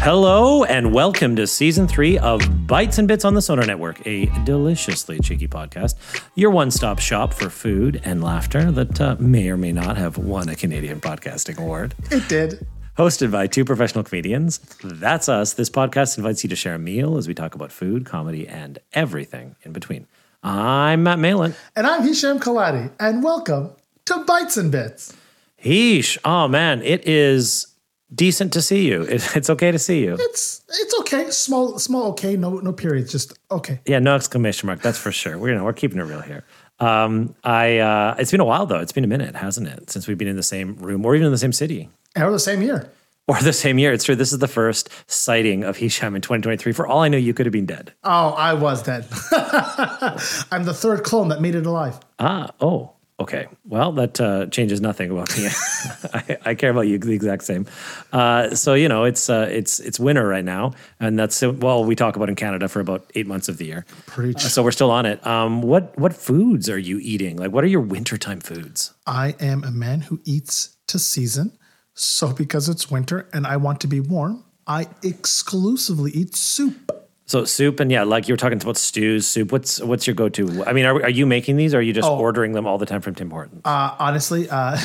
Hello and welcome to season three of Bites and Bits on the Sonar Network, a deliciously cheeky podcast, your one stop shop for food and laughter that uh, may or may not have won a Canadian Podcasting Award. It did. Hosted by two professional comedians. That's us. This podcast invites you to share a meal as we talk about food, comedy, and everything in between. I'm Matt Malin. And I'm Hisham Kaladi. And welcome to Bites and Bits. Heesh. Oh, man. It is decent to see you. It, it's okay to see you. It's it's okay. Small small okay. No no periods. Just okay. Yeah, no exclamation mark. That's for sure. We're you know we're keeping it real here. Um, I uh, it's been a while though. It's been a minute, hasn't it, since we've been in the same room or even in the same city or the same year. or the same year. It's true. This is the first sighting of Hisham in 2023. For all I know, you could have been dead. Oh, I was dead. I'm the third clone that made it alive. Ah, oh, okay. Well, that uh, changes nothing about me. I, I care about you the exact same. Uh, so you know, it's uh, it's it's winter right now, and that's well, we talk about in Canada for about eight months of the year. Preach. So we're still on it. Um, what what foods are you eating? Like, what are your wintertime foods? I am a man who eats to season. So because it's winter and I want to be warm, I exclusively eat soup. So soup and yeah, like you were talking about stews, soup. What's what's your go to? I mean, are, are you making these? or Are you just ordering them all the time from Tim Hortons? Uh, honestly, uh,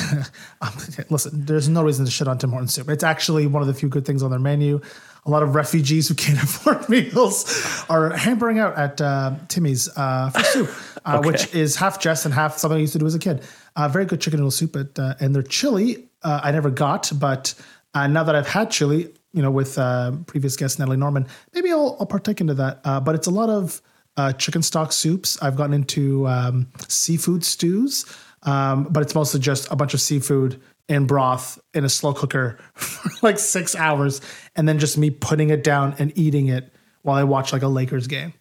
listen, there's no reason to shit on Tim Hortons soup. It's actually one of the few good things on their menu. A lot of refugees who can't afford meals are hampering out at uh, Timmy's uh, for soup, uh, which is half jest and half something I used to do as a kid. Uh, very good chicken noodle soup, at, uh, and their chili uh, I never got, but uh, now that I've had chili, you know, with uh, previous guest Natalie Norman, maybe I'll, I'll partake into that. Uh, but it's a lot of uh, chicken stock soups. I've gotten into um, seafood stews, um, but it's mostly just a bunch of seafood in broth in a slow cooker for like six hours, and then just me putting it down and eating it while I watch like a Lakers game.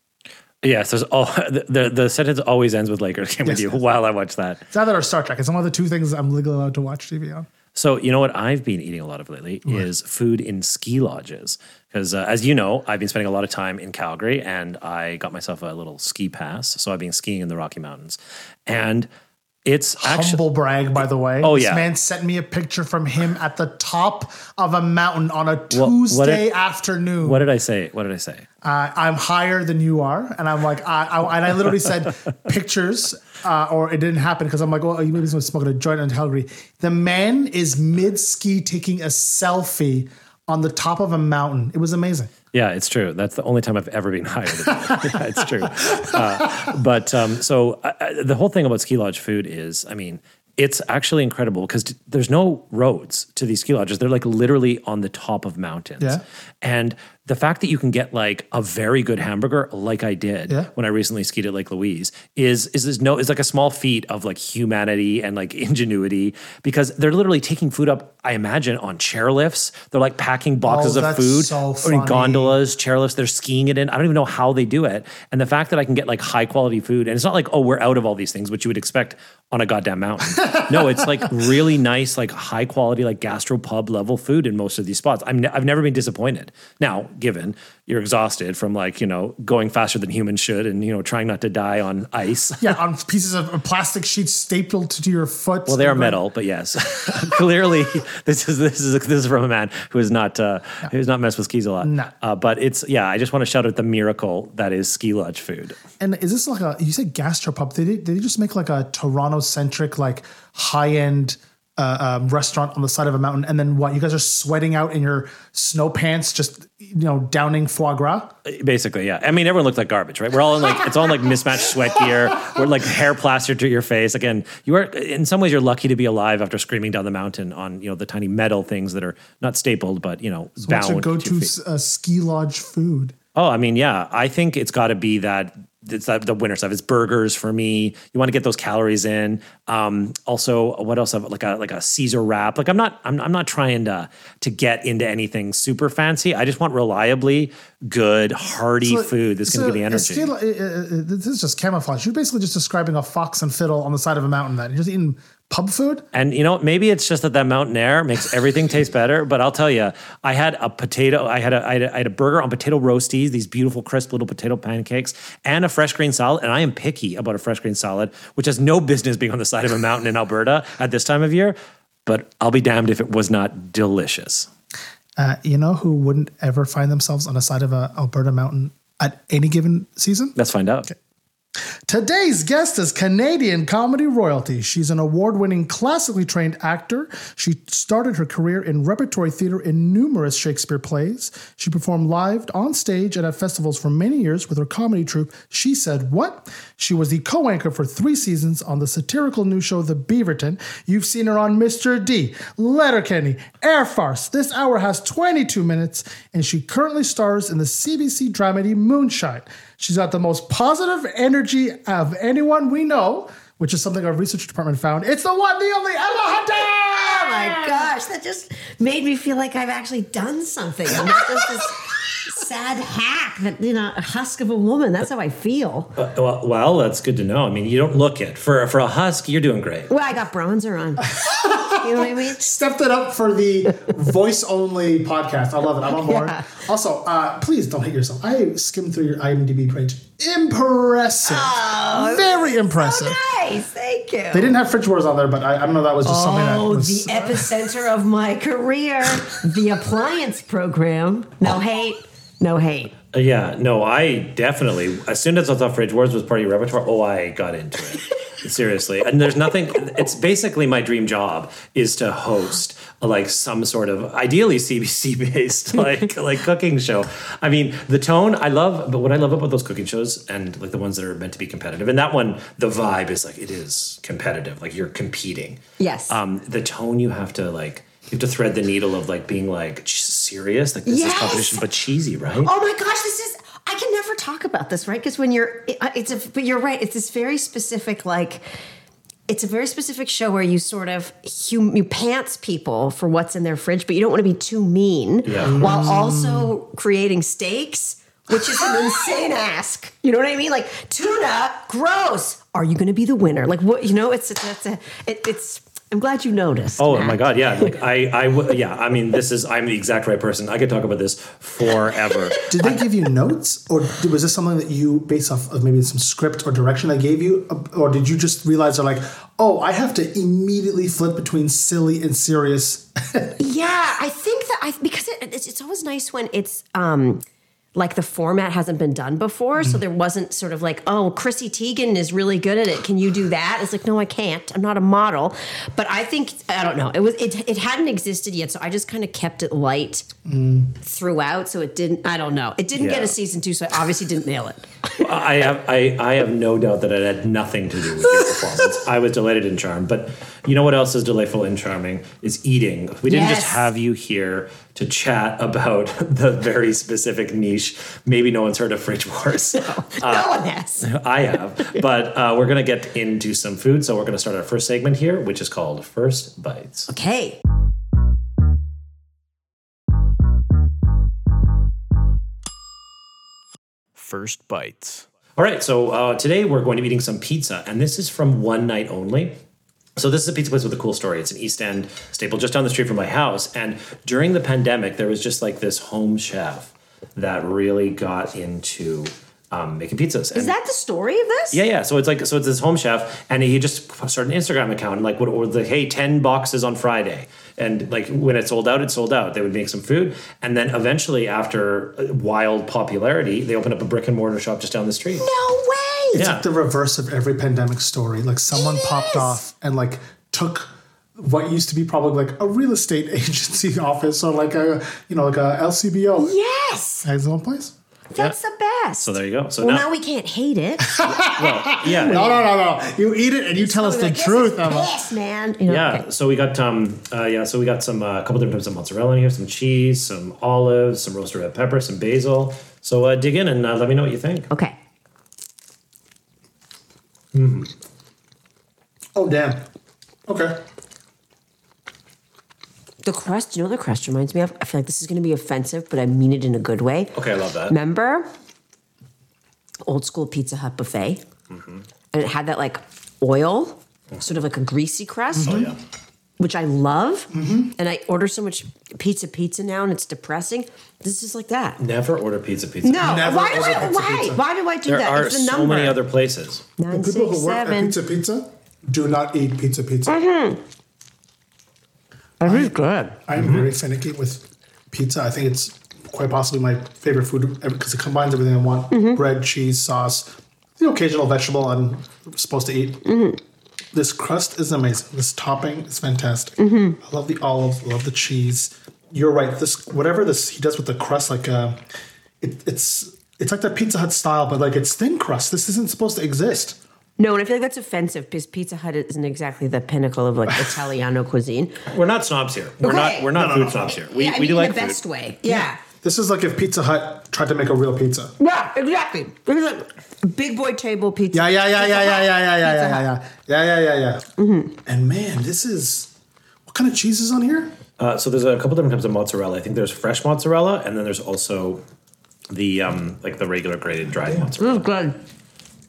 yes, there's all the, the the sentence always ends with Lakers game with you yes, while I watch that. It's either or Star Trek. It's one of the two things I'm legally allowed to watch TV on. So you know what I've been eating a lot of lately is food in ski lodges. Because uh, as you know I've been spending a lot of time in Calgary and I got myself a little ski pass. So I've been skiing in the Rocky Mountains. And it's actually Humble brag, by the way. Oh, this yeah. man sent me a picture from him at the top of a mountain on a what Tuesday did- afternoon. what did I say what did I say uh, I'm higher than you are, and I'm like, I, I and I literally said pictures, uh, or it didn't happen because I'm like, well, you maybe someone's smoking a joint in Calgary. The man is mid ski taking a selfie on the top of a mountain. It was amazing. Yeah, it's true. That's the only time I've ever been hired. yeah, it's true. Uh, but um, so the whole thing about ski lodge food is, I mean, it's actually incredible because t- there's no roads to these ski lodges. They're like literally on the top of mountains. Yeah. And the fact that you can get like a very good hamburger, like I did Yeah. when I recently skied at Lake Louise, is is is no is like a small feat of like humanity and like ingenuity because they're literally taking food up. I imagine on chairlifts. They're like packing boxes Oh, of food so or in gondolas, chairlifts. They're skiing it in. I don't even know how they do it. And the fact that I can get like high quality food, and it's not like oh we're out of all these things, which you would expect on a goddamn mountain. no, it's like really nice, like high quality, like gastropub level food in most of these spots. I'm ne- I've never been disappointed. Now, given you're exhausted from like you know going faster than humans should, and you know trying not to die on ice. Yeah, on pieces of plastic sheets stapled to your foot. Well, they are metal, but yes, clearly this is this is this is from a man who is not uh, who's not messed with skis a lot. No. Uh, but it's yeah, I just want to shout out the miracle that is ski lodge food. And is this like a you said gastropub? Did they, did they just make like a Toronto centric like high end uh, um, restaurant on the side of a mountain? And then what? You guys are sweating out in your snow pants, just you know downing foie gras. Basically, yeah. I mean, everyone looked like garbage, right? We're all in like it's all in like mismatched sweat gear. We're like hair plastered to your face. Again, you are in some ways you're lucky to be alive after screaming down the mountain on you know the tiny metal things that are not stapled but you know What's bound your go to your to uh, ski lodge food? Oh, I mean, yeah. I think it's got to be that it's the, the winter stuff. It's burgers for me. You want to get those calories in. Um, also, what else? Have like a like a Caesar wrap. Like I'm not I'm, I'm not trying to to get into anything super fancy. I just want reliably good, hearty So- food that's going to give me energy. still- uh, uh, uh, this is just camouflage. You're basically just describing a fox and fiddle on the side of a mountain. That you're just eating pub food. And you know, maybe it's just that that mountain air makes everything taste better. But I'll tell you, I had a potato, I had a, I had a, I had a burger on potato roasties, these beautiful crisp little potato pancakes, and a fresh green salad. And I am picky about a fresh green salad, which has no business being on the side of a mountain in Alberta at this time of year. But I'll be damned if it was not delicious. Uh, you know who wouldn't ever find themselves on the side of a Alberta mountain at any given season? Let's find out. Today's guest is Canadian comedy royalty. She's an award winning, classically trained actor. She started her career in repertory theater in numerous Shakespeare plays. She performed live on stage and at festivals for many years with her comedy troupe, She Said What? She was the co anchor for three seasons on the satirical news show The Beaverton. You've seen her on Mr. D, Letterkenny, Air Farce. This hour has 22 minutes, and she currently stars in the CBC dramedy Moonshine. She's got the most positive energy of anyone we know, which is something our research department found. It's the one, the only Emma Hunter! Oh my gosh, that just made me feel like I've actually done something. I'm not just this sad hack that, you know, a husk of a woman. That's how I feel. Uh, well, well, that's good to know. I mean, you don't look it for for a husk. You're doing great. Well, I got bronzer on. You know what I mean? Stepped it up for the voice only podcast. I love it. I'm on board. Yeah. Also, uh, please don't hit yourself. I skimmed through your IMDb page. Impressive. Very impressive. Nice, thank you. They didn't have Fridge Wars on there, but I, I don't know. That was just something that Oh, was. the epicenter of my career, the appliance program. No hate, no hate. Uh, yeah, no, I definitely. As soon as I thought Fridge Wars was part of your repertoire, oh, I got into it. Seriously, and there's nothing. It's basically my dream job is to host like some sort of ideally CBC based like like cooking show. I mean, the tone I love, but what I love about those cooking shows and like the ones that are meant to be competitive, and that one, the vibe is like it is competitive, like you're competing. Yes. Um, the tone you have to like. You have to thread the needle of like being like serious, like this Yes! is competition, but cheesy, right? Oh my gosh, this is. I can never talk about this, right? Because when you're, it's a. But you're right. It's this very specific, like. It's a very specific show where you sort of hum, you pants people for what's in their fridge, but you don't want to be too mean, Yeah. while mm. also creating stakes, which is an insane ask. You know what I mean? Like tuna, gross. Are you going to be the winner? Like what? You know, it's it's a, it, it's. I'm glad you noticed. Oh Matt. my god, yeah. Like I, I, w- yeah. I mean, this is. I'm the exact right person. I could talk about this forever. Did they give you notes, or was this something that you, based off of maybe some script or direction they gave you, or did you just realize they're like, oh, I have to immediately flip between silly and serious? Yeah, I think that I because it, it's, it's always nice when it's um like the format hasn't been done before, so there wasn't sort of like, oh, Chrissy Teigen is really good at it. Can you do that? It's like, no, I can't. I'm not a model. But I think I don't know. It was it it hadn't existed yet, so I just kind of kept it light throughout. So it didn't. I don't know. It didn't get a season two, so I obviously didn't nail it. I have, I, I have no doubt that it had nothing to do with your performance. I was delighted and charmed. But you know what else is delightful and charming is eating. We didn't just have you here to chat about the very specific niche. Maybe no one's heard of Fridge Wars. no one has. I have. But uh, we're going to get into some food. So we're going to start our first segment here, which is called First Bites. Okay. First Bites. All right, so uh, today we're going to be eating some pizza, and this is from One Night Only. So this is a pizza place with a cool story. It's an East End staple just down the street from my house. And during the pandemic, there was just like this home chef that really got into um, making pizzas. Is that the story of this? yeah, yeah. So it's like so it's this home chef, and he just started an Instagram account, and like what was the hey ten boxes on Friday, and like when it sold out, it sold out. They would make some food, and then eventually, after uh, wild popularity, they opened up a brick and mortar shop just down the street. No. It's Yeah. like the reverse of every pandemic story. Like someone It popped is. off and like took what used to be probably like a real estate agency office or like a you know like a LCBO. Yes. Excellent place. That's the best. So there you go. So well, now, now we can't hate it. well, yeah, No, no, no, no. You eat it and you tell us the Like, this truth, is Emma. piss, man. You know, Yeah, okay. so we got um uh, yeah, so we got some uh, a couple different types of mozzarella in here, some cheese, some olives, some roasted red pepper, some basil. So uh, dig in and uh, let me know what you think. Okay. Oh damn. Okay. The crust, you know what the crust reminds me of? I feel like this is going to be offensive, but I mean it in a good way. Okay, I love that. Remember old school Pizza Hut buffet? Mm-hmm. And it had that like oil, sort of like a greasy crust, Oh yeah. Which I love. Mm-hmm. And I order so much pizza pizza now and it's depressing. This is like that. Never order pizza pizza. No, Never why do I, pizza why? pizza. Why do I do There that? are it's the so number. many other places. Nine, The people six, who work at. Pizza Pizza do not eat pizza pizza. Mm-hmm. That is good. I'm mm-hmm. very finicky with pizza. I think it's quite possibly my favorite food because it combines everything I want: mm-hmm. bread, cheese, sauce, the occasional vegetable I'm supposed to eat. This crust is amazing. This topping is fantastic. I love the olives. I love the cheese. You're right. This whatever this he does with the crust, like uh, it, it's it's like that Pizza Hut style, but like it's thin crust. This isn't supposed to exist. No, and I feel like that's offensive because Pizza Hut isn't exactly the pinnacle of like Italiano cuisine. We're not snobs here. We're Okay. not. We're not food snobs here. We, yeah, I we mean, do in like the food. best way. Yeah. This is like if Pizza Hut tried to make a real pizza. Yeah, exactly. This is like big boy table pizza. Yeah, yeah, yeah, Pizza yeah, yeah, Hut. yeah, yeah, yeah, yeah, yeah, yeah, yeah, yeah, yeah. And man, this is what kind of cheese is on here? Uh, so there's a couple different types of mozzarella. I think there's fresh mozzarella, and then there's also the um like the regular grated dried mozzarella. This is good.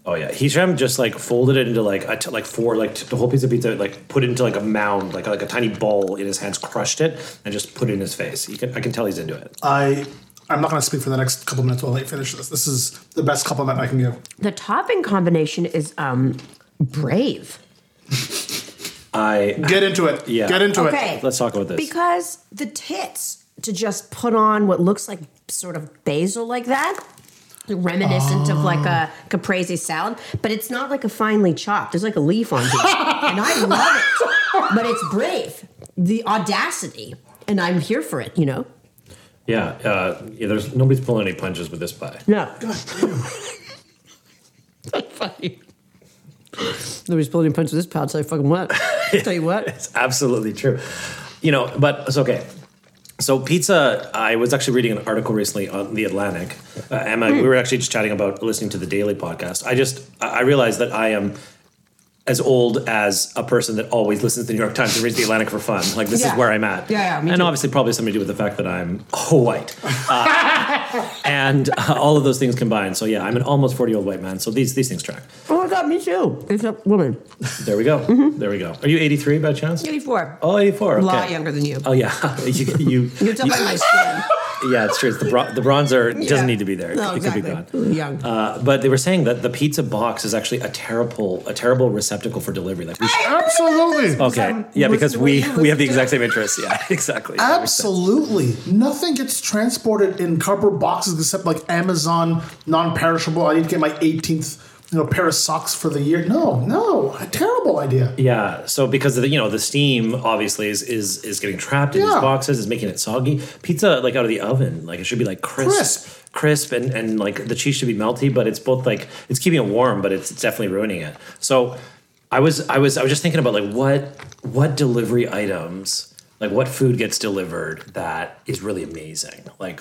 Oh yeah, Hisham just like folded it into like a t- like four like t- the whole piece of pizza, like put it into like a mound, like like a tiny ball in his hands, crushed it, and just put it in his face. You can I can tell he's into it. I I'm not going to speak for the next couple minutes while I finish this. This is the best compliment I can give. The topping combination is um brave. I Get into it. Yeah. Get into Okay. it. let's talk about this. Because the tits to just put on what looks like sort of basil like that, reminiscent of like a caprese salad, but it's not like a finely chopped. There's like a leaf on here, and I love it. But it's brave, the audacity, and I'm here for it. You know. yeah, uh, yeah, there's nobody's pulling any punches with this pie. Yeah. God damn. That's funny. Nobody's pulling any punches with this pouch. So I fucking what? Tell you what. It's absolutely true. You know, but it's okay. So pizza, I was actually reading an article recently on the Atlantic. Uh, Emma, we were actually just chatting about listening to the Daily podcast. I just I realized that I am as old as a person that always listens to the New York Times and reads the Atlantic for fun. Like this Yeah. is where I'm at. Yeah, yeah, me and too. obviously probably something to do with the fact that I'm white, uh, and uh, all of those things combined. So yeah, I'm an almost 40 year old white man. So these these things track. Oh my god, me too. It's a woman. There we go. There we go. Are you 83 by chance? 84. Oh, 84. A lot younger than you. Oh yeah, you, you, You're talking about my skin. yeah, it's true. It's the bron- the bronzer doesn't need to be there. No, it exactly. could be gone. Young. Uh, but they were saying that the pizza box is actually a terrible a terrible receptacle for delivery. Like we should, Absolutely. okay, yeah, because we we have the exact same interests. Yeah, exactly. That makes sense. Absolutely. Nothing gets transported in cardboard boxes except like Amazon non-perishable. I need to get my 18th you know pair of socks for the year. No, no, a terrible idea. Yeah, so because of the you know the steam obviously is is is getting trapped in these boxes, is making it soggy. Pizza like out of the oven, like it should be like crisp, Crisp. crisp, and and like the cheese should be melty, but it's both like it's keeping it warm, but it's, it's definitely ruining it. So I was I was I was just thinking about like what what delivery items like what food gets delivered that is really amazing, like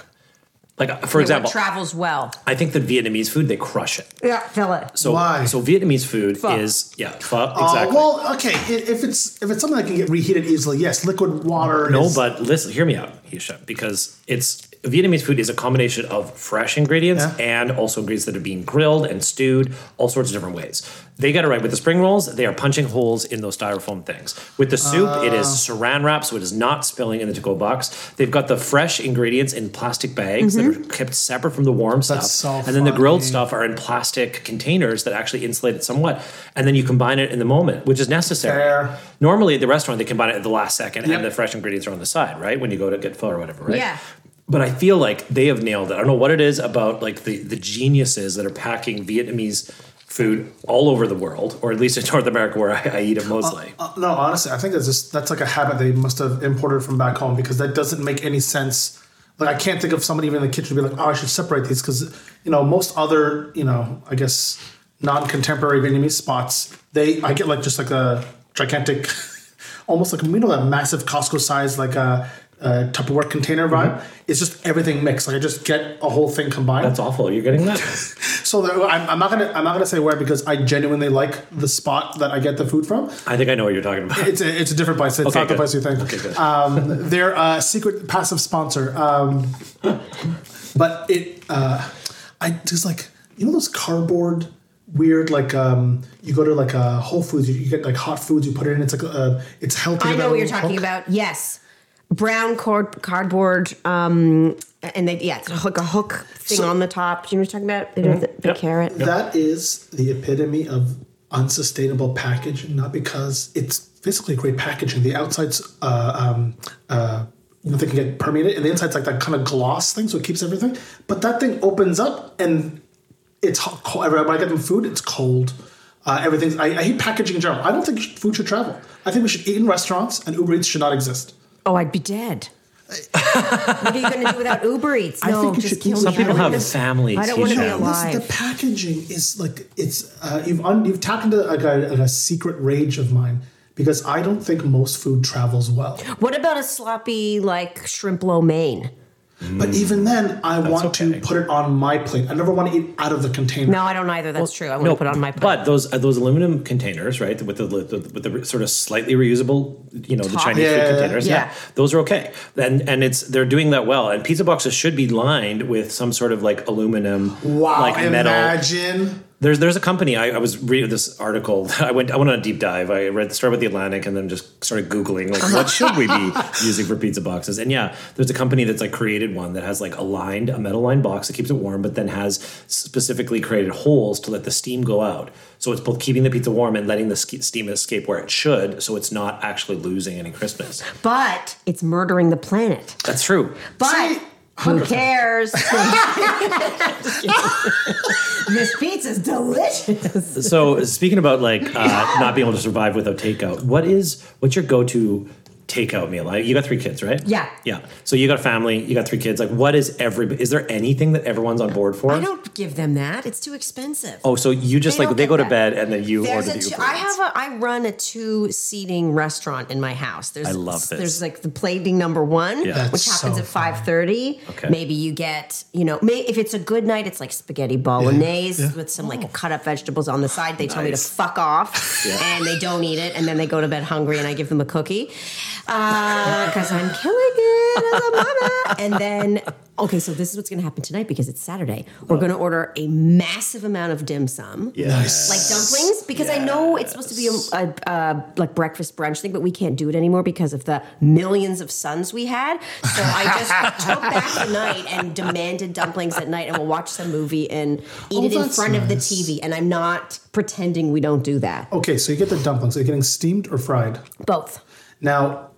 like for example, travels well. I think that Vietnamese food they crush it. Yeah, tell it. So Why? so Vietnamese food Pho. is yeah pho, Uh, exactly. well, okay, if it's if it's something that can get reheated easily, yes, liquid water. No, is, but listen, hear me out, Hisha, because it's Vietnamese food is a combination of fresh ingredients Yeah. and also ingredients that are being grilled and stewed, all sorts of different ways. They got it right with the spring rolls. They are punching holes in those styrofoam things. With the soup, it is Ah. saran wrap, so it is not spilling in the to-go box. They've got the fresh ingredients in plastic bags that are kept separate from the warm stuff, so and then the grilled stuff are in plastic containers that actually insulate it somewhat. And then you combine it in the moment, which is necessary. Fair. Normally at the restaurant, they combine it at the last second, Yep. and the fresh ingredients are on the side, right? When you go to get pho or whatever, right? Yeah. But I feel like they have nailed it. I don't know what it is about like the the geniuses that are packing Vietnamese food all over the world, or at least in North America where I, I eat it mostly. Uh, no, honestly, I think that's just that's like a habit they must have imported from back home because that doesn't make any sense. Like I can't think of somebody even in the kitchen to be like, oh, I should separate these because you know most other you know I guess non-contemporary Vietnamese spots they I get like just like a gigantic, almost like you know that massive Costco size like a. uh, Tupperware container vibe. It's just everything mixed. Like I just get a whole thing combined. That's awful. You're getting that? so the, I'm, I'm not gonna I'm not gonna say where because I genuinely like the spot that I get the food from. I think I know what you're talking about. It's a, it's a different place. It's Okay, not the place you think. Okay, good. Um, they're a secret passive sponsor. Um, but it, uh, I just like you know those cardboard weird like um, you go to like a Whole Foods you, you get like hot foods you put it in it's like uh, it's healthy. I know what you're talking about. Yes, brown cord cardboard. Um, and they yeah, it's a hook a hook thing So- on the top. Do you know what I'm talking about? They do the, the Yep. carrot. That is the epitome of unsustainable packaging, not because it's physically great packaging. The outside's, uh, um, uh, you know, they can get permeated, and the inside's like that kind of gloss thing, so it keeps everything. But that thing opens up, and it's hot, cold. When I get them food, it's cold. Uh, everything's. I, I hate packaging in general. I don't think food should travel. I think we should eat in restaurants, and Uber Eats should not exist. Oh, I'd be dead. what are you going to do without Uber Eats? I No, think you just should kill eat me. Some people have wanna- families. I don't wanna you be know. alive. Listen, the packaging is like it's uh, you've un, you've tapped into like a, a secret rage of mine because I don't think most food travels well. What about a sloppy like shrimp lo mein? But even then, I want okay. to put it on my plate. I never want to eat out of the container. No, I don't either. That's true. I want No, to put it on my plate. But those uh, those aluminum containers, right, with the, the with the sort of slightly reusable, you know, the Chinese Yeah, food containers, yeah. yeah. those are okay. And and it's they're doing that well. And pizza boxes should be lined with some sort of like aluminum, Wow! like metal. imagine. There's there's a company I, I was reading this article. I went I went on a deep dive. I read the started with the Atlantic and then just started googling like what should we be using for pizza boxes. And yeah, there's a company that's like created one that has like a lined a metal lined box that keeps it warm, but then has specifically created holes to let the steam go out. So it's both keeping the pizza warm and letting the steam escape where it should. So it's not actually losing any crispness. But it's murdering the planet. That's true. But See, who cares? this pizza's delicious. So speaking about like uh, not being able to survive without takeout, what is what's your go to takeout meal? Like, you got three kids, right? Yeah. Yeah. So you got a family, you got three kids. Like, what is every? Is there anything that everyone's on board for? I don't give them that. It's too expensive. Oh, so you just They like they get go to bed and then you There's order the two, Uber I have a I run a two seating restaurant in my house. There's I love this. There's like the plating number one, Yeah. which happens so at five thirty. Okay. Maybe you get you know may, if it's a good night, it's like spaghetti bolognese with some like oh. cut up vegetables on the side. They tell me to fuck off, and they don't eat it, and then they go to bed hungry, and I give them a cookie Uh, because I'm killing it as a mama. And then okay, so this is what's going to happen tonight because it's Saturday. We're going to order a massive amount of dim sum Nice. like dumplings because I know it's supposed to be a, a, a like breakfast brunch thing, but we can't do it anymore because of the millions of sons we had. So I just took back the night and demanded dumplings at night, and we'll watch some movie and eat Oh, it in that's front of the. TV. And I'm not pretending we don't do that. Okay, so you get the dumplings. Are you getting steamed or fried? Both. Now,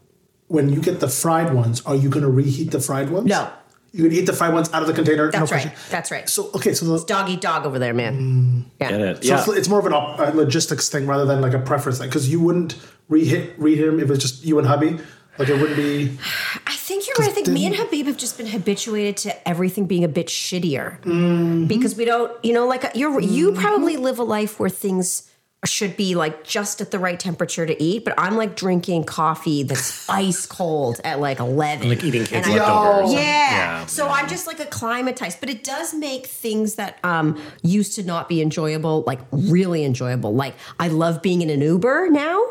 when you get the fried ones, are you going to reheat the fried ones? No. You're going to eat the fried ones out of the container? That's no right. question. That's right. So, okay, so the, Dog eat dog over there, man. Mm. Yeah. Get it? So yeah. it's, it's more of an op- a logistics thing rather than like a preference thing because you wouldn't reheat reheat him if it's just you and hubby. Like it wouldn't be. I think you're right. I think me and Habib have just been habituated to everything being a bit shittier mm-hmm. because we don't, you know, like you're you mm-hmm. probably live a life where things should be like just at the right temperature to eat, but I'm like drinking coffee that's ice cold at like 11. like eating kids' leftovers. Yeah. Yeah. So I'm just like acclimatized, but it does make things that um used to not be enjoyable like really enjoyable. Like I love being in an Uber now.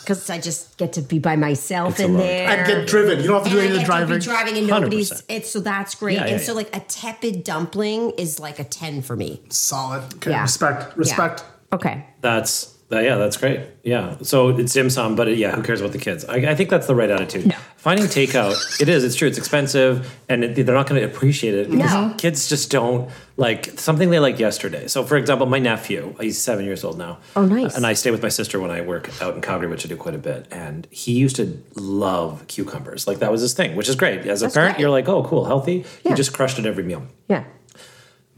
Because I just get to be by myself It's in there. I'd get driven. You don't have to do And any of the get to be driving. driving and nobody's. 100%. It's so that's great. Yeah, and yeah, so like a tepid dumpling is like a ten for me. Solid. Okay. Yeah. Respect. Respect. Okay. That's that, yeah, that's great. Yeah, so it's dim sum, but yeah, who cares about the kids? I, I think that's the right attitude. No. Finding takeout, it is. It's true. It's expensive, and it, they're not going to appreciate it. because No. kids just don't like something they liked yesterday. So, for example, my nephew, he's seven years old now. Oh, nice. And I stay with my sister when I work out in Calgary, which I do quite a bit. And he used to love cucumbers, like that was his thing, which is great. As a That's parent, great. you're like, oh, cool, healthy. Yeah. He just crushed it every meal. Yeah.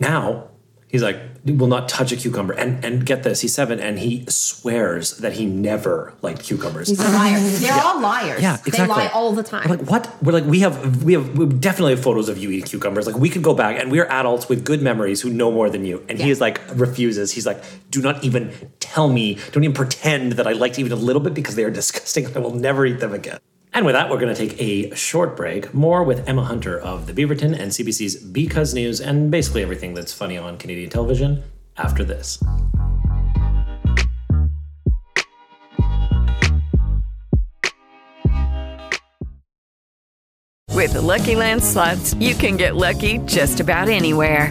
Now he's like, will not touch a cucumber. And and get this, he's seven, and he swears that he never liked cucumbers. He's a liar. They're all liars. yeah, exactly. They lie all the time. I'm like, what? We're like, we have, we have, we definitely have photos of you eating cucumbers. Like, we could go back, and we are adults with good memories who know more than you. And he is like, refuses. He's like, do not even tell me, don't even pretend that I liked even a little bit because they are disgusting. I will never eat them again. And with that, we're going to take a short break. More with Emma Hunter of the Beaverton and CBC's Because News and basically everything that's funny on Canadian television after this. With the Lucky Land slots, you can get lucky just about anywhere.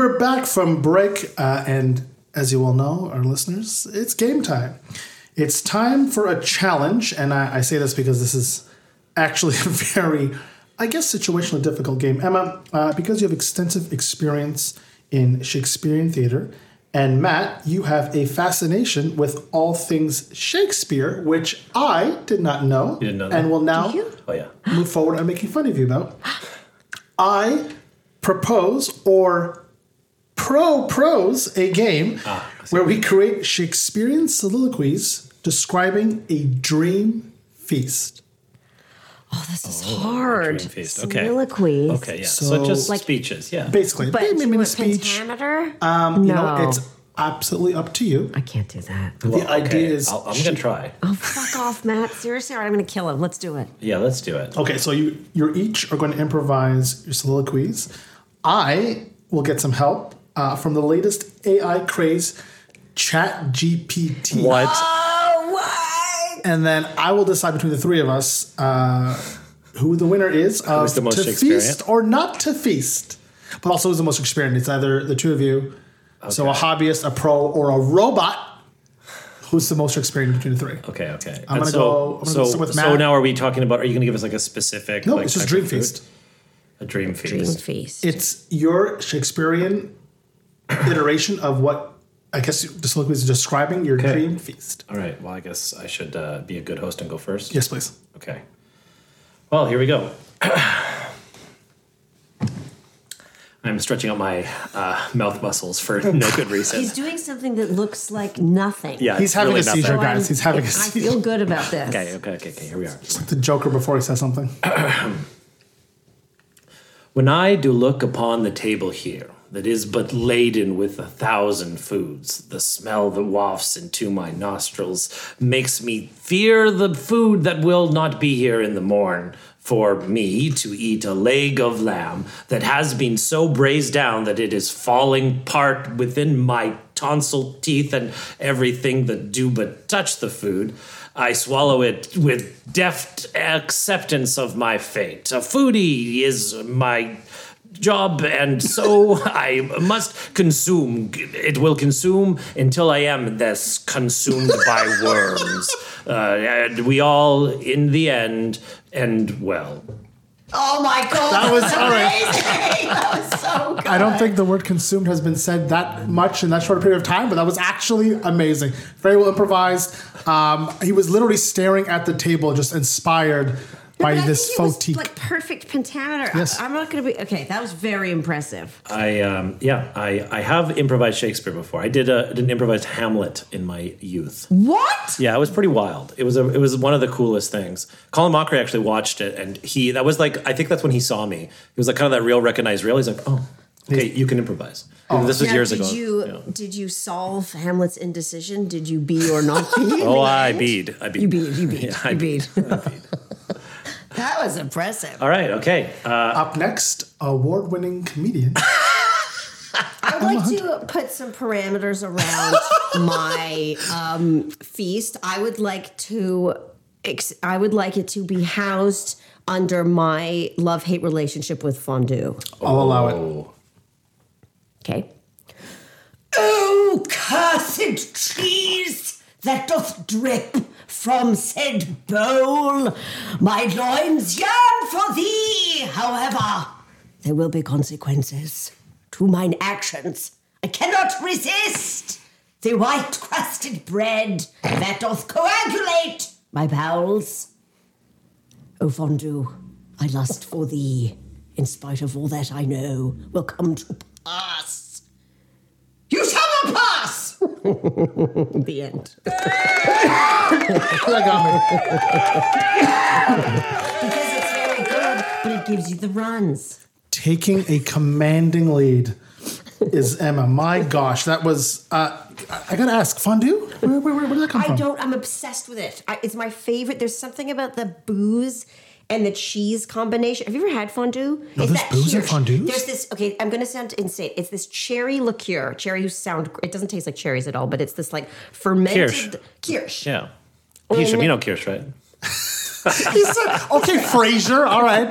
We're back from break. Uh, and as you all know, our listeners, it's game time. It's time for a challenge. And I, I say this because this is actually a very, I guess, situationally difficult game. Emma, uh, because you have extensive experience in Shakespearean theater, and Matt, you have a fascination with all things Shakespeare, which I did not know. You didn't know that? And will now Oh, yeah. move forward and making fun of you about. I propose or pro pros a game Ah, where we create Shakespearean soliloquies describing a dream feast. Oh, this is hard. Dream feast. Okay. Soliloquies. Okay, yeah. So, So- just Like- speeches, yeah. Basically, But maybe do you speech. pentameter? Um, you know, No. it's absolutely up to you. I can't do that. Well, the idea okay, is I'll, I'm going to try. Oh, fuck off, Matt. Seriously, all right, I'm going to kill him. Let's do it. Yeah, let's do it. Okay, so you you're each are going to improvise your soliloquies. I will get some help uh, from the latest AI craze, Chat GPT. What? Oh, what? and then I will decide between the three of us uh, who the winner is of the most to Shakespearean? feast or not to feast. But also who's the most experienced. It's either the two of you, so a hobbyist, a pro, or a robot. Who's the most experienced between the three? Okay, okay. I'm And gonna so, go- I'm gonna so, go with so now are we talking about, are you going to give us like a specific? No, like, it's just Dream? Feast. A dream feast. Dream feast. It's your Shakespearean iteration of what I guess the soliloquy is describing your Okay. dream feast. All right. Well, I guess I should uh, be a good host and go first. Yes, please. Okay. Well, here we go. I'm stretching out my uh, mouth muscles for no good reason. He's doing something that looks like nothing. yeah, He's having really a seizure, nothing. guys. He's having a I seizure. I feel good about this. Okay, okay, okay, okay. Here we are. The Joker before he says something. When I do look upon the table here, that is but laden with a thousand foods, the smell that wafts into my nostrils makes me fear the food that will not be here in the morn. For me to eat a leg of lamb that has been so braised down that it is falling part within my tonsil teeth and everything that do but touch the food. I swallow it with deft acceptance of my fate. A foodie is my job, and so I must consume. It will consume until I am thus consumed by worms. Uh, and we all, in the end, end well. Oh my god. That was all right. amazing. that was so good. I don't think the word consumed has been said that much in that short period of time, but that was actually amazing. Very well improvised. Um, he was literally staring at the table, just inspired by But I this think it was, like perfect pentameter. Yes. I, am not going to be okay. That was very impressive. I um, yeah, I, I have improvised Shakespeare before. I did a did an improvised Hamlet in my youth. What? Yeah, it was pretty wild. It was a, it was one of the coolest things. Colin Mochrie actually watched it, and he that was like I think that's when he saw me. It was like kind of that real recognized real. He's like, oh, okay, you can improvise. Oh. this was Now, years did ago. you Yeah. did you solve Hamlet's indecision? Did you be or not be? Oh, I end? beat. I beat. You beat. You beat. Yeah, I you beat. beat. that was impressive. All right. Okay. Uh, Up next, award winning comedian, I'd like to put some parameters around my um, feast. I would like to, ex- I would like it to be housed under my love hate relationship with fondue. I'll allow it. Okay. Oh, cursed cheese that doth drip from said bowl. My loins yearn for thee. However, there will be consequences to mine actions. I cannot resist the white crusted bread that doth coagulate my bowels. O fondue, I lust for thee, in spite of all that I know will come to pass. You shall not pass! the end. because it's very good, but it gives you the runs. Taking a commanding lead is Emma. My gosh, that was. Uh, I, I gotta ask, fondue? Where, where, where, where did that come I from? don't. I'm obsessed with it. I, it's my favorite. There's something about the booze and the cheese combination. Have you ever had fondue? No, It's there's that booze in kirsch. fondues? There's this. Okay, I'm gonna sound insane. It's this cherry liqueur. Cherries sound. It doesn't taste like cherries at all, but it's this like fermented Kirsch. kirsch. Yeah. Oh kirsch, you know Kirsch, right? He said, okay, Frasier, all right.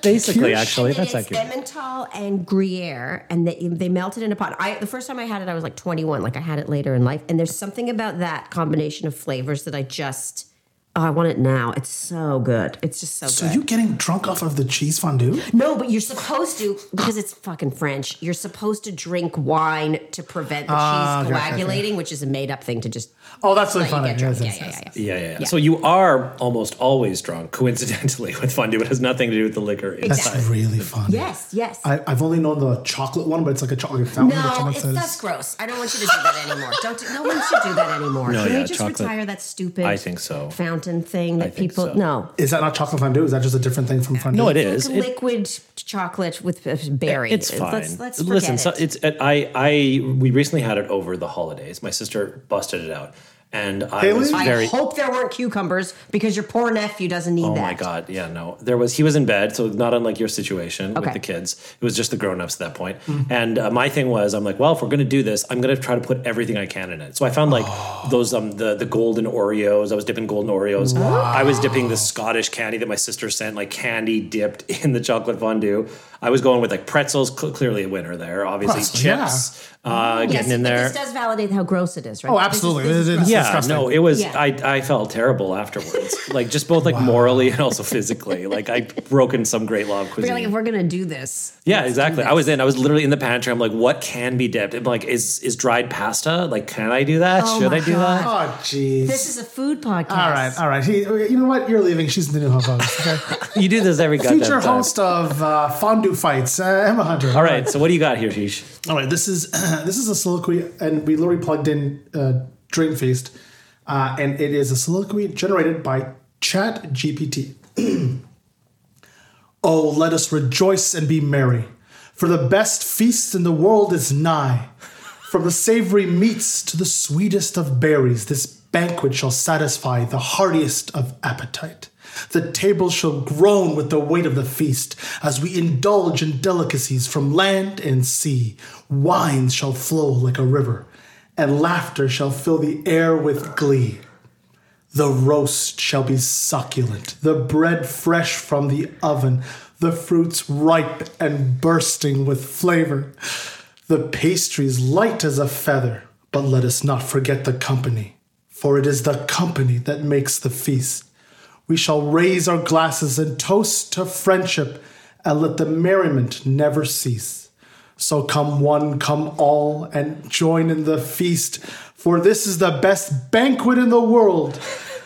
Basically, Kirsch? actually, And that's it's accurate. Emmental and Gruyere, and they, they melted in a pot. I the first time I had it, I was like 21. Like I had it later in life, and there's something about that combination of flavors that I just. Oh, I want it now. It's so good. It's just so, good. So good. you getting drunk off of the cheese fondue? no, but you're supposed to because it's fucking French. You're supposed to drink wine to prevent the Ah, cheese okay, okay, okay. coagulating, which is a made up thing to just. Oh, that's really let you funny. Yes, Yeah, yes, yeah, yes. yeah, yeah. Yeah, yeah, yeah. Yeah. So you are almost always drunk, coincidentally, with fondue. It has nothing to do with the liquor That's inside. really funny. Yes, yes. I, I've only known the chocolate one, but it's like a chocolate fountain. No, someone it's, says- that's gross. I don't want you to do that anymore. Don't do, no one should do that anymore. No, Can yeah, we just chocolate- retire that stupid I think so. fountain thing that I think people so. no. Is that not chocolate fondue? Is that just a different thing from fondue? No, it It's is. like It- liquid chocolate with berry. It's fine. Let's, let's forget Listen, it. so it's I I we recently had it over the holidays. My sister busted it out, and I Haley? was I hope there weren't cucumbers because your poor nephew doesn't need Oh that. Oh my god! Yeah, no. There was he was in bed, so not unlike your situation Okay. with the kids. It was just the grown-ups at that point. And uh, my thing was, I'm like, well, if we're gonna do this, I'm gonna try to put everything I can in it. So I found like those um the the golden Oreos. I was dipping golden Oreos. I was dipping the Scottish candy that my sister sent, like candy dipped in the chocolate fondue. I was going with like pretzels. Cl- clearly a winner there. Obviously Pretzels, yeah. chips. Uh, Yes, getting in there. This does validate how gross it is, right? Oh, This is- absolutely. this is It is- gross. yeah, disgusting. no, it was. Yeah. I I felt terrible afterwards, like just both like morally and also physically. Like I broken some great law of cuisine. you're like, if we're gonna do this, Yeah, let's do exactly. I was in. I was literally in the pantry. I'm like, what can be dipped? I'm like, is is dried pasta? Like, can I do that? Oh Should I do God. that? Oh, jeez. This is a food podcast. all right, all right. He, you know what? You're leaving. She's in the new host. Okay? You do this every goddamn Future time. host of uh, fondue fights, uh, Emma Hunter. All right. So what do you got here, Sheesh? All right, this is this is a soliloquy, and we literally plugged in uh, Dream Feast, uh, and it is a soliloquy generated by Chat GPT. oh, let us rejoice and be merry, for the best feast in the world is nigh. From the savory meats to the sweetest of berries, this banquet shall satisfy the heartiest of appetite. The table shall groan with the weight of the feast as we indulge in delicacies from land and sea. Wines shall flow like a river, and laughter shall fill the air with glee. The roast shall be succulent, the bread fresh from the oven, the fruits ripe and bursting with flavor, the pastries light as a feather. But let us not forget the company, for it is the company that makes the feast. We shall raise our glasses and toast to friendship, and let the merriment never cease. So come one, come all, and join in the feast, for this is the best banquet in the world,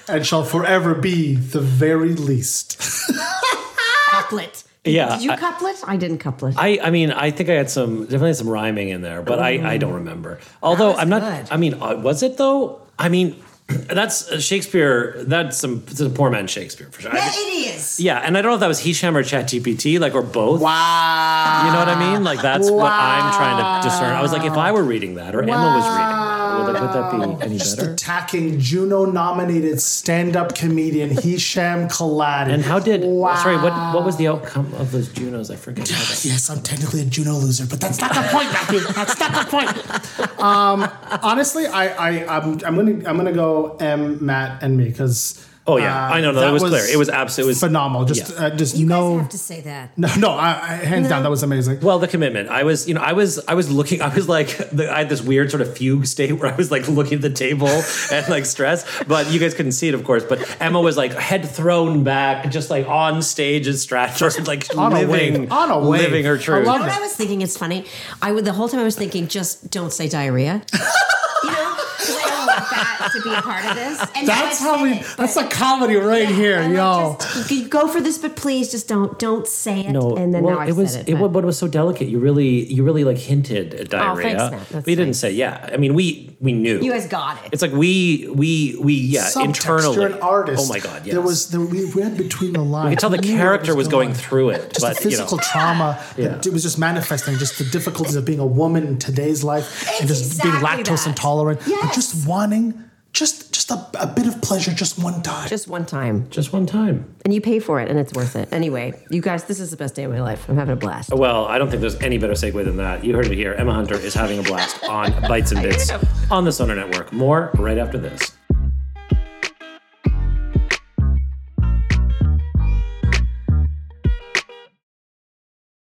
and shall forever be the very least. couplet. Yeah, Did you I- couplet? I didn't couplet. I, I mean, I think I had some definitely some rhyming in there, but I, I don't remember. Although I'm not. good. I mean, uh, was it though? I mean, that's uh, Shakespeare. That's some. A poor man Shakespeare for sure. Yeah, it is. yeah, and I don't know if that was Hisham or ChatGPT, like or both. Wow. You know what I mean? Like that's what I'm trying to discern. I was like, if I were reading that or Emma was reading that, Would, would that be any Just better? attacking Juno-nominated stand-up comedian Hisham Kaladi. And how did? Wow. Sorry, what what was the outcome of those Junos? I forget. Yes, I'm technically a Juno loser, but that's not the point, Matthew. That's not the point. Um, honestly, I, I, I'm, I'm gonna, I'm gonna go M, Matt, and me because. Oh, yeah. I know, no, that it was clear. It was absolutely it was- phenomenal. Just, yeah. uh, just You no, guys have to say that. no, no. I, I, hands down, that was amazing. Well, the commitment. I was, you know, I was, I was looking. I was like, the, I had this weird sort of fugue state where I was like looking at the table and like stressed. But you guys couldn't see it, of course. But Emma was like head thrown back, just like on stage at Stratford, like On a living, wave. On a wave. living her I love You know what. I was thinking? It's funny. I would the whole time I was thinking, just don't say diarrhea. you know, 'Cause I that to be a part of this. And That's I've how we. it, That's but- like comedy right here, I'm like, yo. just, go for this, but please just don't don't say it. No, and then well, now I've it was said it, it. but- but it was so delicate. You really, you really like hinted at oh, diarrhea. thanks, Matt. That's you didn't nice. say yeah. I mean, we we knew. you guys got it. It's like we we we yeah Subtext, internally. You're an artist. Oh my god, yes. There was there, we read between the lines. You could tell the We knew what character was going on. through it, Just but the physical you know. trauma. Yeah. that It was just manifesting just the difficulties of being a woman in today's life and It's just being lactose that. intolerant and Yes. Just wanting just just a, a bit of pleasure just one time. just one time, Just one time. and you pay for it, and it's worth it. Anyway, you guys, this is the best day of my life. I'm having a blast. Well, I don't think there's any better segue than that. You heard it here. Emma Hunter is having a blast on Bites and Bits on the Sonar Network. More right after this.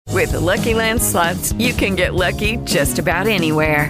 With the Lucky Land slots, you can get lucky just about anywhere.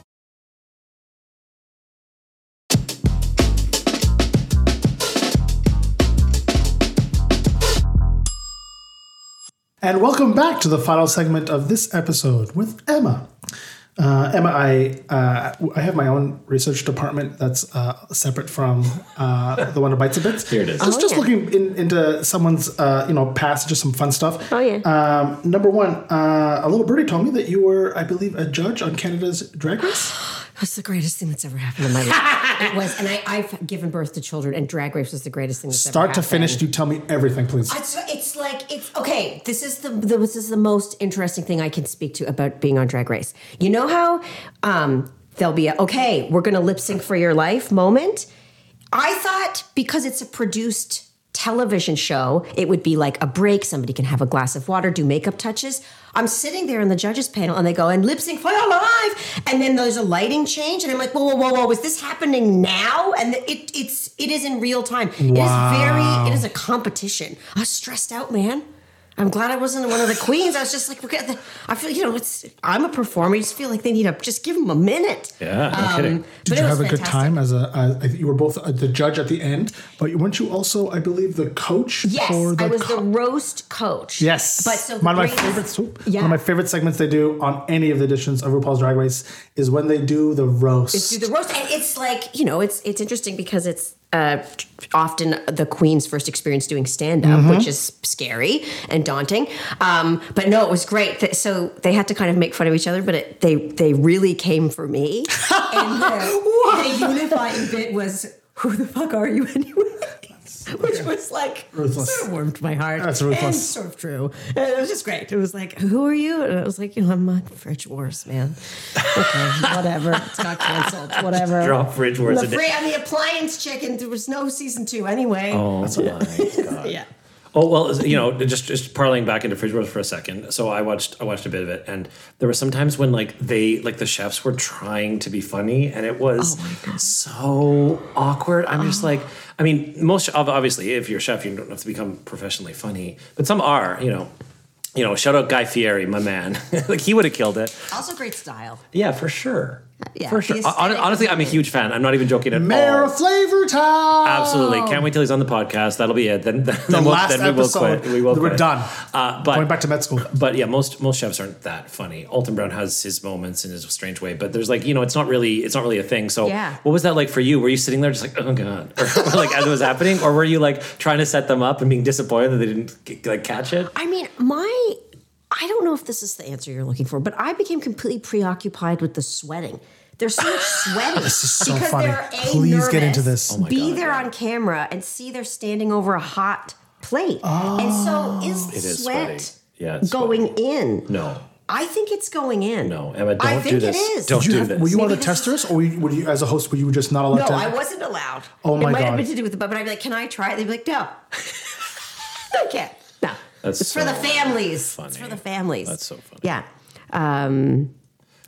And welcome back to the final segment of this episode with Emma. Uh, Emma, I uh, I have my own research department that's uh, separate from uh, the one of Bites a Bits. Here it is. Just, Oh, just yeah. looking in, into someone's uh, you know past, just some fun stuff. Oh, yeah. Um, number one, uh, a little birdie told me that you were, I believe, a judge on Canada's Drag Race. That's the greatest thing that's ever happened in my life. it was, and I, I've given birth to children, and Drag Race was the greatest thing that's ever Start to happened. finish, you tell me everything, please. It's, it's like it's okay. This is the, the this is the most interesting thing I can speak to about being on Drag Race. You know how um, there'll be a okay, we're going to lip sync for your life moment. I thought because it's a produced television show, it would be like a break. Somebody can have a glass of water, do makeup touches. I'm sitting there in the judges panel, and they go and lip sync for your life, and then there's a lighting change, and I'm like, whoa, whoa, whoa, whoa, is this happening now? And it it's it is in real time. It is very it is a competition. I was stressed out, man. I'm glad I wasn't one of the queens. I was just like, look the, I feel, you know, it's, I'm a performer. You just feel like they need to just give them a minute. Yeah, no kidding. Did you have a good time as a? Uh, you were both uh, the judge at the end, but weren't you also, I believe, the coach Yes, for the I was co- the roast coach. Yes, but so one of my greatest- favorites. oop, Yeah. One of my favorite segments they do on any of the editions of RuPaul's Drag Race is when they do the roast. It's do the roast, and it's like you know, it's it's interesting because it's uh, often the queen's first experience doing stand up, Mm-hmm. which is scary and daunting. Um, but no, it was great. So they had to kind of make fun of each other, but it, they they really came for me. and the, the unifying bit was, "Who the fuck are you anyway?" Which was like Ruthless. sort of warmed my heart. That's ruthless. And sort of true. And it was just great. It was like, who are you? And I was like, you know, I'm on Fridge Wars, man. Okay, whatever. It's got canceled. Whatever. Drop Fridge Wars The a free, I'm the appliance chicken. There was no season two anyway. Oh, my God. yeah. Oh well, you know, just just parlaying back into Fridge Wars for a second. So I watched I watched a bit of it, and there were some times when like they like the chefs were trying to be funny, and it was oh so awkward. I'm just like, I mean, most obviously, if you're a chef, you don't have to become professionally funny, but some are, you know. You know, shout out Guy Fieri, my man. like he would have killed it. Also great style. Yeah, for sure. Yeah, For sure. Hon- Honestly, I'm a huge fan. I'm not even joking at Mayor all. of Flavor Town. Absolutely. Can't wait till he's on the podcast. That'll be it. Then, then, The then we'll, last then we will quit. We will We're quit. done. Uh, but Going back to med school. But yeah, most most chefs aren't that funny. Alton Brown has his moments in his strange way, but there's like you know, it's not really it's not really a thing. So Yeah. what was that like for you? Were you sitting there just like oh god, or like as it was happening, or were you like trying to set them up and being disappointed that they didn't like catch it? I mean, my I don't know if this is the answer you're looking for, but I became completely preoccupied with the sweating. There's so much sweating This is so because funny. they're a Please get into this. Oh my be God, there yeah. on camera and see they're standing over a hot plate, and so is the It is sweat sweaty. Yeah, it's going in? No, I think it's going in. no, Emma, don't I do think this. it is. Don't you do have- this. were you one of Maybe the this testers, or were you, were you, as a host, were you just not allowed No, to? I wasn't allowed. Oh my god! it might God. have been to do with the but I'd be like, "Can I try it?" They'd be like, "No, I can't. That's it's for the so families. It's for the families. That's so funny. Yeah. Um,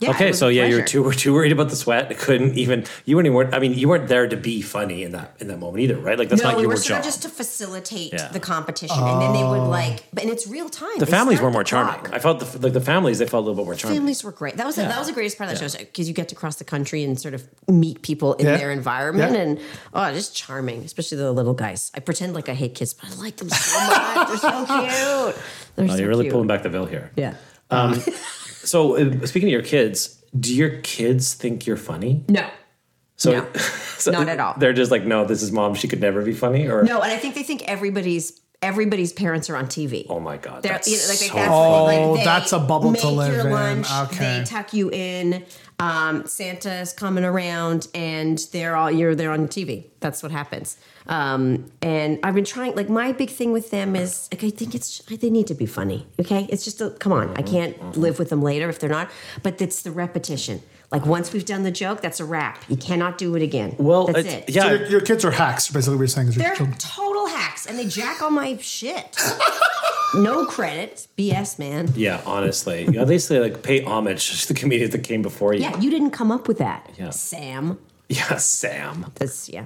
yeah, Okay, so a yeah, you're too were too worried about the sweat. It couldn't even you weren't even. I mean, you weren't there to be funny in that in that moment either, right? Like that's no, not we your were job. sort of just to facilitate Yeah. the competition, and then they would oh. like, but and it's real time. the They families were more charming. clock. I felt the, like the families they felt a little bit more charming. Families were great. That was Yeah. that was the greatest part of the show because you get to cross the country and sort of meet people in Yeah. their environment, Yeah. and oh, just charming, especially the little guys. I pretend like I hate kids, but I like them so much. They're so cute. They're Oh, so you're really cute. pulling back the veil here. Yeah. Um, So uh, speaking of your kids, do your kids think you're funny? No. So, No. so Not at all. They're just like, no, this is mom. She could never be funny. Or No, and I think they think everybody's everybody's parents are on TV. oh my god, that's you know, like, so that's, Oh, like, that's a bubble make to live your in. lunch, Okay. They tuck you in. Um, Santa's coming around, and they're all you're there on TV. That's what happens. Um, and I've been trying. Like my big thing with them is like I think it's they need to be funny. Okay, it's just a come on. I can't live with them later if they're not. But it's the repetition. Like once we've done the joke, that's a wrap. You cannot do it again. well, that's it's- it. yeah. So your, your kids are hacks, basically. What you're saying is They're children. total hacks and they jack all my shit. no credit. BS, man. yeah, honestly, you at least they like pay homage to the comedians that came before you. Yeah, you didn't come up with that. Yeah. Sam. Yeah, Sam. That's yeah.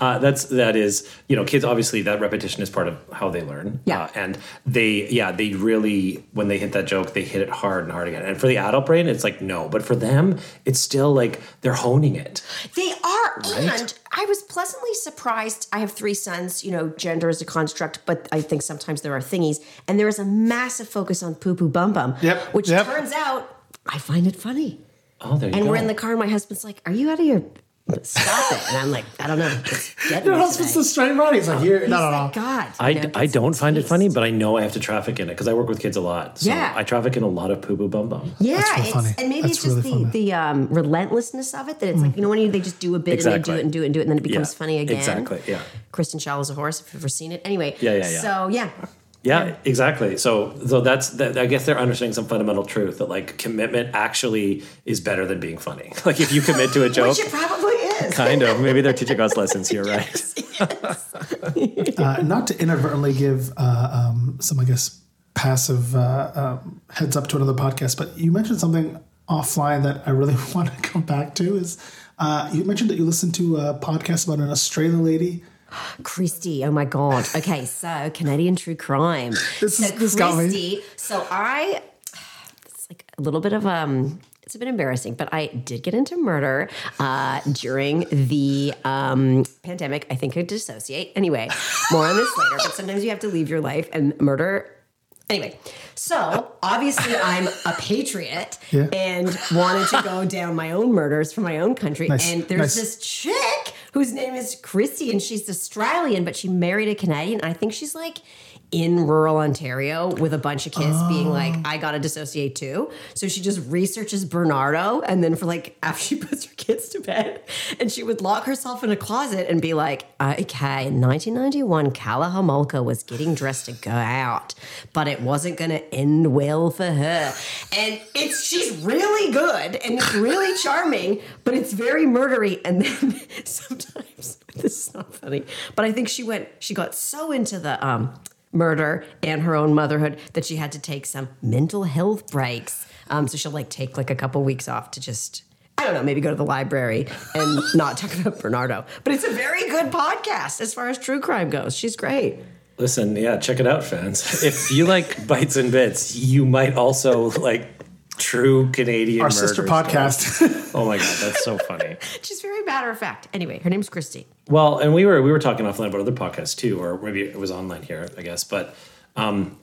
Uh, that's that is you know kids obviously that repetition is part of how they learn. Yeah. uh, and they yeah they really when they hit that joke they hit it hard and hard again. And for the adult brain it's like no, but for them it's still like they're honing it. They are. And I was pleasantly surprised. I have three sons, you know, gender is a construct, but I think sometimes there are thingies. And there is a massive focus on poo poo bum bum. Yep, Which yep. turns out I find it funny. Oh, there you And go. And we're in the car, and my husband's like, Are you out of your stop it? And I'm like, I don't know. It's getting Your me husband's today." the straight right. He's like, here, He's no, no, no. like, God. you I, know, I don't some find it funny, but I know I have to traffic in it because I work with kids a lot. So Yeah. I traffic in a lot of poo poo bum bum. Yeah, That's real it's, funny. and maybe That's it's just really the funny. the um, relentlessness of it that it's like you know when you, they just do a bit and they do it and do it and do it and then it becomes Yeah, funny again. exactly, yeah. Kristen Schaal was a horse. If you've ever seen it, anyway. Yeah, yeah, yeah. So yeah, Yeah, exactly. So, so that's that. I guess they're understanding some fundamental truth that like commitment actually is better than being funny. Like if you commit to a joke, which it probably is. kind of. Maybe they're teaching us lessons here, right? uh, not to inadvertently give uh, um, some, I guess, passive uh, um, heads up to another podcast, but you mentioned something offline that I really want to come back to. Is uh, you mentioned that you listened to a podcast about an Australian lady? Christy, oh my god. Okay, so Canadian true crime. This so is- this. Christy, so I it's like a little bit of um it's a bit embarrassing, but I did get into murder uh, during the um, pandemic. I think I dissociate. Anyway, more on this later. But sometimes you have to leave your life and murder. Anyway, so obviously I'm a patriot Yeah. and wanted to go down my own murders for my own country. Nice, And there's nice. this chick whose name is Christy, and she's Australian, but she married a Canadian. I think she's like in rural Ontario with a bunch of kids being like, I gotta dissociate too. So she just researches Bernardo, and then for like after she puts her kids to bed, and she would lock herself in a closet and be like, okay, in 1991, Karla Homolka was getting dressed to go out, but it wasn't gonna end well for her. And it's she's really good and it's really charming, but it's very murdery. And then sometimes this is not funny, but I think she went, she got so into the um murder and her own motherhood that she had to take some mental health breaks. Um, so she'll like take like a couple weeks off to just I don't know, maybe go to the library and not talk about Bernardo. But it's a very good podcast as far as true crime goes. She's great. Listen, yeah, check it out, fans. If you like bites and bits, you might also like True Canadian. Our sister murder podcast. Oh my god, that's so funny. She's very matter of fact. Anyway, her name's Christy. Well, and we were we were talking offline about other podcasts too, or maybe it was online here, I guess. But um,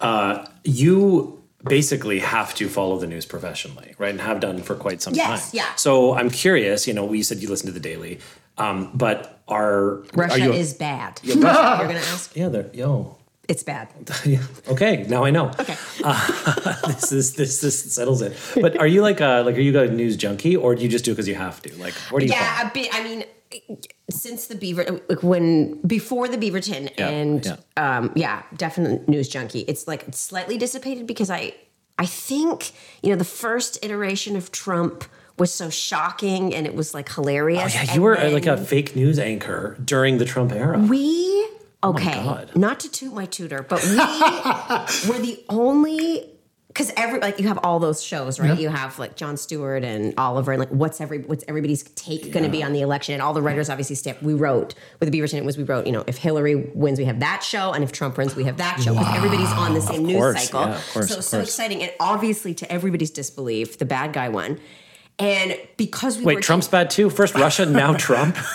uh, you basically have to follow the news professionally, right, and have done for quite some Yes, time. yeah. So I'm curious. You know, we said you listen to the Daily, um, but are Russia are you, is bad. You're going to ask? yeah, they're yo. It's bad. Yeah. Okay, now I know. Okay. Uh, this is this this settles it. But are you like a like are you a news junkie or do you just do it because you have to? Like, where do you? Yeah, fall? a bit. I mean, since the Beaver, like when before the Beaverton, Yeah, and yeah. um, yeah, definite news junkie. It's like it's slightly dissipated because I, I think you know the first iteration of Trump was so shocking and it was like hilarious. Oh, yeah, and you were uh, like a fake news anchor during the Trump era. we. Oh okay, Oh not to toot my tutor, but we were the only because every like you have all those shows, right? You have like Jon Stewart and Oliver, and like what's every what's everybody's take going to be on the election, and all the writers obviously step. We wrote with the Beaverton, it was we wrote, you know, if Hillary wins, we have that show, and if Trump wins, we have that show because everybody's on the same news cycle. yeah, course, so so exciting, and obviously to everybody's disbelief, the bad guy won. And because we were Wait, Trump's bad too. First Russia, now Trump.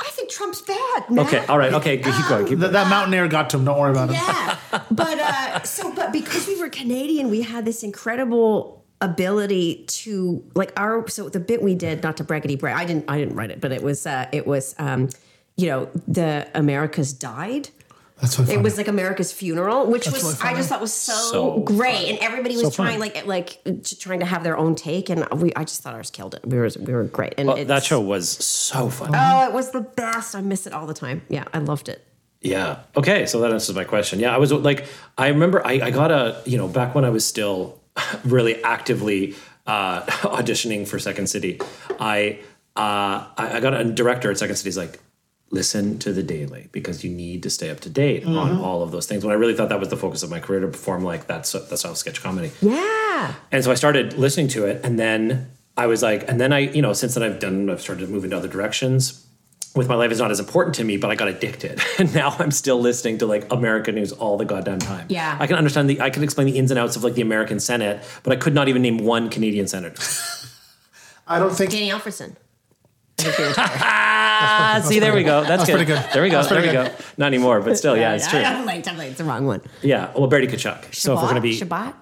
I think Trump's bad. Man. Okay, all right, okay, keep going. Keep that, going. that mountaineer got to him. Don't worry about him. Yeah, but uh, so but because we were Canadian, we had this incredible ability to like our so the bit we did not to braggity brag. I didn't I didn't write it, but it was uh, it was um, you know the Americas died. That's what It was like America's funeral, which That's was really I just thought was so, So great, and everybody was So trying fun. like like to, trying to have their own take, and we I just thought ours killed it. We were we were great, and Well, that show was so fun. Oh, it was the best. I miss it all the time. Yeah, I loved it. Yeah. Okay. So that answers my question. Yeah. I was like, I remember I, I got a, you know, back when I was still really actively uh, auditioning for Second City, I, uh, I I got a director at Second City. He's like, listen to the daily because you need to stay up to date on mm-hmm. all of those things. When I really thought that was the focus of my career to perform like that, so, that style of sketch comedy. Yeah. And so I started listening to it, and then I was like, and then I, you know, since then I've done, I've started to move into other directions. With my life is not as important to me, but I got addicted, and now I'm still listening to like American news all the goddamn time. Yeah. I can understand the, I can explain the ins and outs of like the American Senate, but I could not even name one Canadian senator. I don't think. Danny Alfredsson. see, there we go. That's, good. pretty good. There we go. That's There we pretty go. Not anymore, but still, yeah, it's true. Definitely, definitely, it's the wrong one. Yeah. Well, Brady Tkachuk. So if we're gonna be Chabot.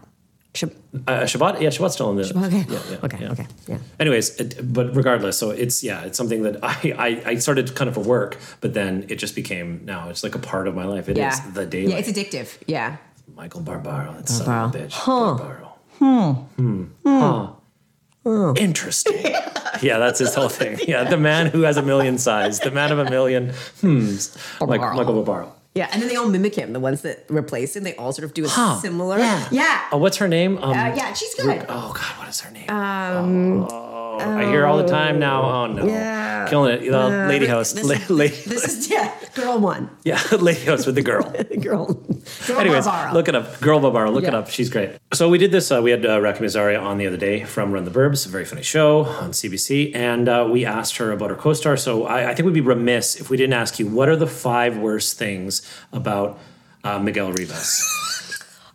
Shab- uh, Chabot, yeah, Chabot's still in the. okay. Yeah, yeah, okay. yeah. Okay. Yeah. anyways it, but regardless so it's yeah it's something that I, I i started kind of for work but then it just became now it's like a part of my life It is Yeah. the daily Yeah, it's addictive. Yeah. michael barbaro that son of a bitch Huh. barbaro hmm huh. Interesting. yeah, that's his whole thing. Yeah, the man who has a million sighs, the man of a million hmms, like Michael Barbaro. Yeah, and then they all mimic him. The ones that replace him, they all sort of do a Huh. similar. Yeah. Yeah. Oh, what's her name? Um, Uh, yeah, she's good. Oh God, what is her name? oh, I hear all the time now. Oh no, Yeah. killing it. Uh, lady host, This, La- is, this is yeah, girl one. yeah, lady host with the girl. Girl. girl Anyways, Barbaro. look it up. Girl Barbaro, look it up. She's great. So we did this. Uh, we had uh, Rakhee Morzaria on the other day from Run the Burbs, a very funny show on CBC, and uh, we asked her about her co-star. So I, I think we'd be remiss if we didn't ask you what are the five worst things about uh, Miguel Rivas.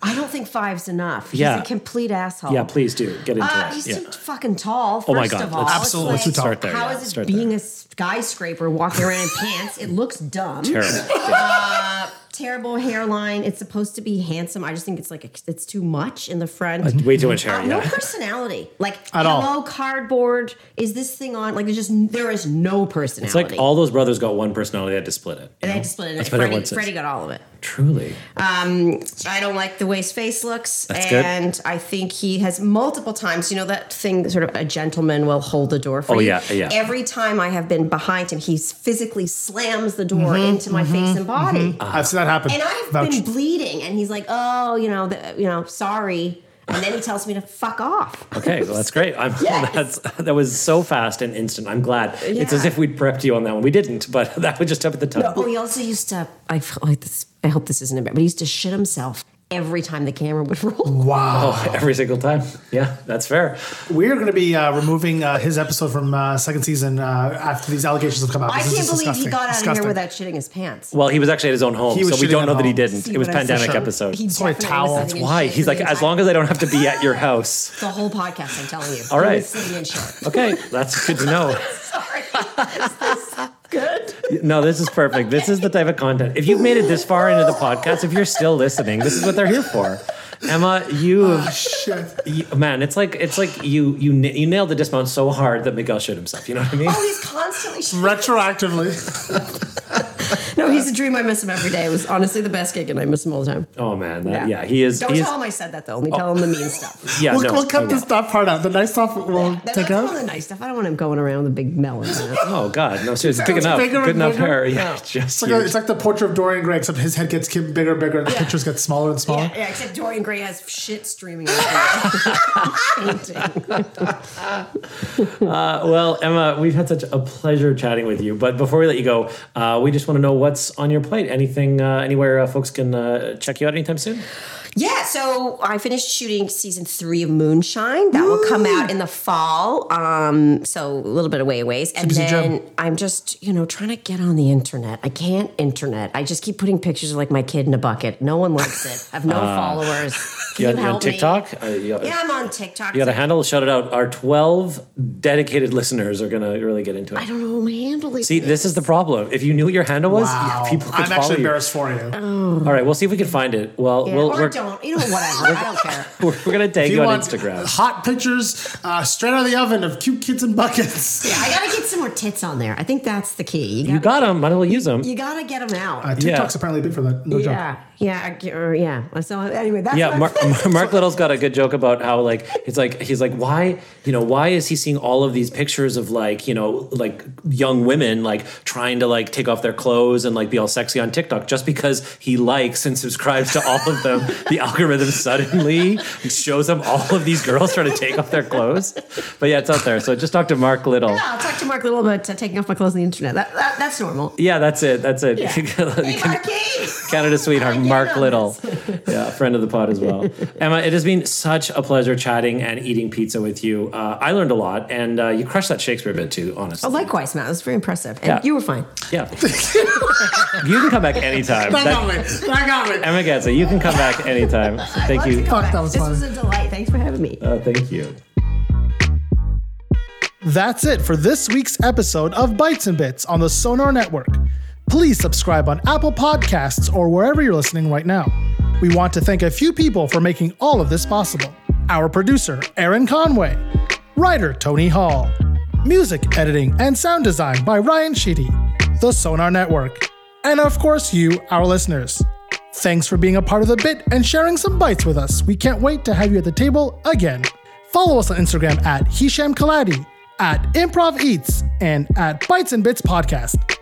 I don't think five's enough. He's Yeah. a complete asshole. yeah, please do get into Uh, it. he's Yeah. too fucking tall. First Oh my God, of all, let's- Absolutely like, too tall. Start there, How yeah, is it start being there. a skyscraper walking around in pants? It looks dumb. Terrible. Terrible hairline. It's supposed to be handsome. I just think it's like it's too much in the front. Way too much hair. Uh, no Yeah. personality. Like At all. hello cardboard. Is this thing on? Like there's just there is no personality. It's like all those brothers got one personality. They had to split it. And they had to split it. That's in. Freddie. Freddie got all of it. Truly. Um, I don't like the way his face looks, That's good. and I think he has multiple times. You know that thing, sort of a gentleman will hold the door for Oh, you. yeah, yeah. Every time I have been behind him, he physically slams the door Mm-hmm, into my face and mm-hmm, body, mm-hmm. I've seen that happen. and I've Vouch. been bleeding. And he's like, "Oh, you know, the, you know, sorry." And then he tells me to fuck off. Okay, well that's great. I'm Yes. that's that was so fast and instant. I'm glad. It's as if we'd prepped you on that one. We didn't, but that was just up at the top. Oh, he also used to. I like this. I hope this isn't a bit, but he used to shit himself every time the camera would roll. Wow. Every single time. Yeah, that's fair. We're going to be uh, removing uh, his episode from uh, second season uh, after these allegations have come out. I This can't just believe he got out of here without shitting his pants. Well, he was actually at his own home, so we don't at know that he didn't. See it was pandemic saying? episode. He Sorry, definitely towel. was That's Why? He's like, as long as I don't have to be at your house. the whole podcast. I'm telling you. All He right. was sitting in shit. Okay, that's good to know. Sorry. Is this good? No, this is perfect. This is the type of content. If you've made it this far into the podcast, if you're still listening, this is what they're here for. Emma, you, oh, Shit. you- man, it's like it's like you you you nailed the dismount so hard that Miguel shit himself. You know what I mean? Oh, he's constantly shitting. Retroactively. No, he's a dream. I miss him every day. It was honestly the best gig, and I miss him all the time. Oh man, that, yeah. he is. Don't he is tell him I said that though. Only tell him the mean stuff. yeah, we'll, no, we'll cut okay. this that part out. The nice stuff we'll That's take all out. the nice stuff. I don't want him going around with a big melon. Oh God, no, seriously, big It's enough, bigger good and enough bigger? hair. Yeah, just It's like, a, it's like the portrait of Dorian Gray, except his head gets bigger and bigger, and the pictures get smaller and smaller. Yeah, yeah, except Dorian Gray has shit streaming out of him. Painting. Well, Emma, we've had such a pleasure chatting with you. But before we let you go, uh, we just want to know what's on your plate. Anything, uh, anywhere uh, folks can uh, check you out anytime soon? Yeah, so I finished shooting season three of Moonshine. That will come out in the fall. Um, so a little bit of way ways. And busy then job. I'm just, you know, trying to get on the internet. I can't internet. I just keep putting pictures of like my kid in a bucket. No one likes it. I have no followers. Can You you, on, on? TikTok? Uh, you, Yeah, I'm on TikTok. you got a handle? Shout it out. Our 12 dedicated listeners are going to really get into it. I don't know what my handle is. See, this is the problem. If you knew what your handle was, Wow. people could I'm follow actually you. embarrassed for you. Oh. All right, we'll see if we can find it. Well, Yeah, we'll, or we're, don't. You know, whatever. I don't care. we're, we're going to tag If you, you on Instagram. hot pictures uh, straight out of the oven of cute kids in buckets. Yeah, I gotta get some more tits on there. I think that's the key. You You got them. Might as well use them. You gotta get them out. Uh, TikTok's apparently big for that. No joke. Yeah, yeah, or yeah. So anyway, that's Yeah, Mark, Mark Little's got a good joke about how like it's like he's like why you know why is he seeing all of these pictures of like you know like young women like trying to like take off their clothes and like be all sexy on TikTok just because he likes and subscribes to all of them the algorithm suddenly shows him all of these girls trying to take off their clothes but yeah it's out there so just talk to Mark Little Yeah, I'll talk to Mark Little about uh, taking off my clothes on the internet. That, that that's normal. yeah that's it that's it Yeah. hey, sweetheart, Mark Little. this. yeah, friend of the pod as well. Emma, it has been such a pleasure chatting and eating pizza with you. Uh, I learned a lot, and uh, you crushed that Shakespeare bit too, honestly. Oh, likewise, Matt. It was very impressive, and Yeah. you were fine. yeah. you can come back anytime. That got That- me. That got me. Emma Getza, you can come back anytime. Thank you. Fuck, that was this fun. was a delight. Thanks for having me. Uh, thank you. That's it for this week's episode of Bites and Bits on the Sonar Network. Please subscribe on Apple Podcasts or wherever you're listening right now. We want to thank a few people for making all of this possible. Our producer, Aaron Conway. Writer, Tony Hall. Music editing and sound design by Ryan Sheedy. The Sonar Network. And of course, you, our listeners. Thanks for being a part of the bit and sharing some bites with us. We can't wait to have you at the table again. Follow us on Instagram at Hisham Kaladi, at Improv Eats, and at Bites and Bits Podcast.